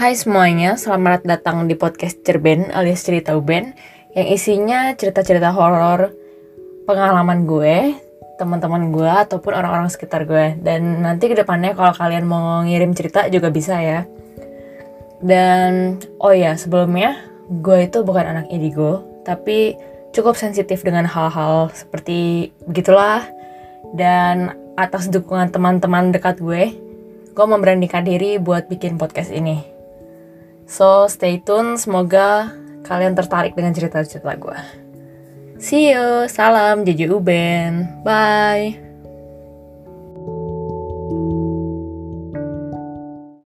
Hai semuanya, selamat datang di podcast Cerben alias Cerita Uben yang isinya cerita-cerita horor pengalaman gue, teman-teman gue ataupun orang-orang sekitar gue. Dan nanti ke depannya kalau kalian mau ngirim cerita juga bisa ya. Dan oh ya sebelumnya gue itu bukan anak indigo, tapi cukup sensitif dengan hal-hal seperti begitulah. Dan atas dukungan teman-teman dekat gue, gue memberanikan diri buat bikin podcast ini. So stay tune, semoga kalian tertarik dengan cerita-cerita gue. See you, salam Jeju Uben, bye.